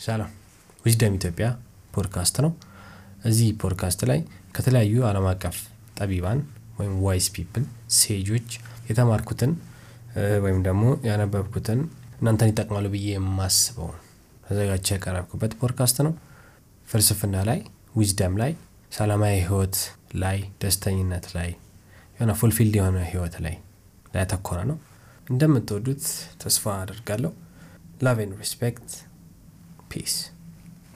ሰላም Wisdom ኢትዮጵያ ፖድካስት ነው። እዚህ ፖድካስት ላይ ከተለያዩ ዓለም አቀፍ ጠቢባን ወይም wise people sage ኦች የተማርኩትን ወይም ደግሞ ያነበብኩትን እናንተን ይጠቅማሉ ብዬ የማስበውን ተዘጋጅቼ ያቀረብኩበት ፖድካስት ነው። ፍልስፍና ላይ፣ wisdom ላይ፣ ሰላማዊ ህይወት ላይ፣ ደስተኝነት ላይ የሆነ fulfilled የሆነ ህይወት ላይ ላይ ያተኮረ ነው። እንደምትወዱት ተስፋ አደርጋለሁ። ላቭ ኤንድ ሪስፔክት Peace.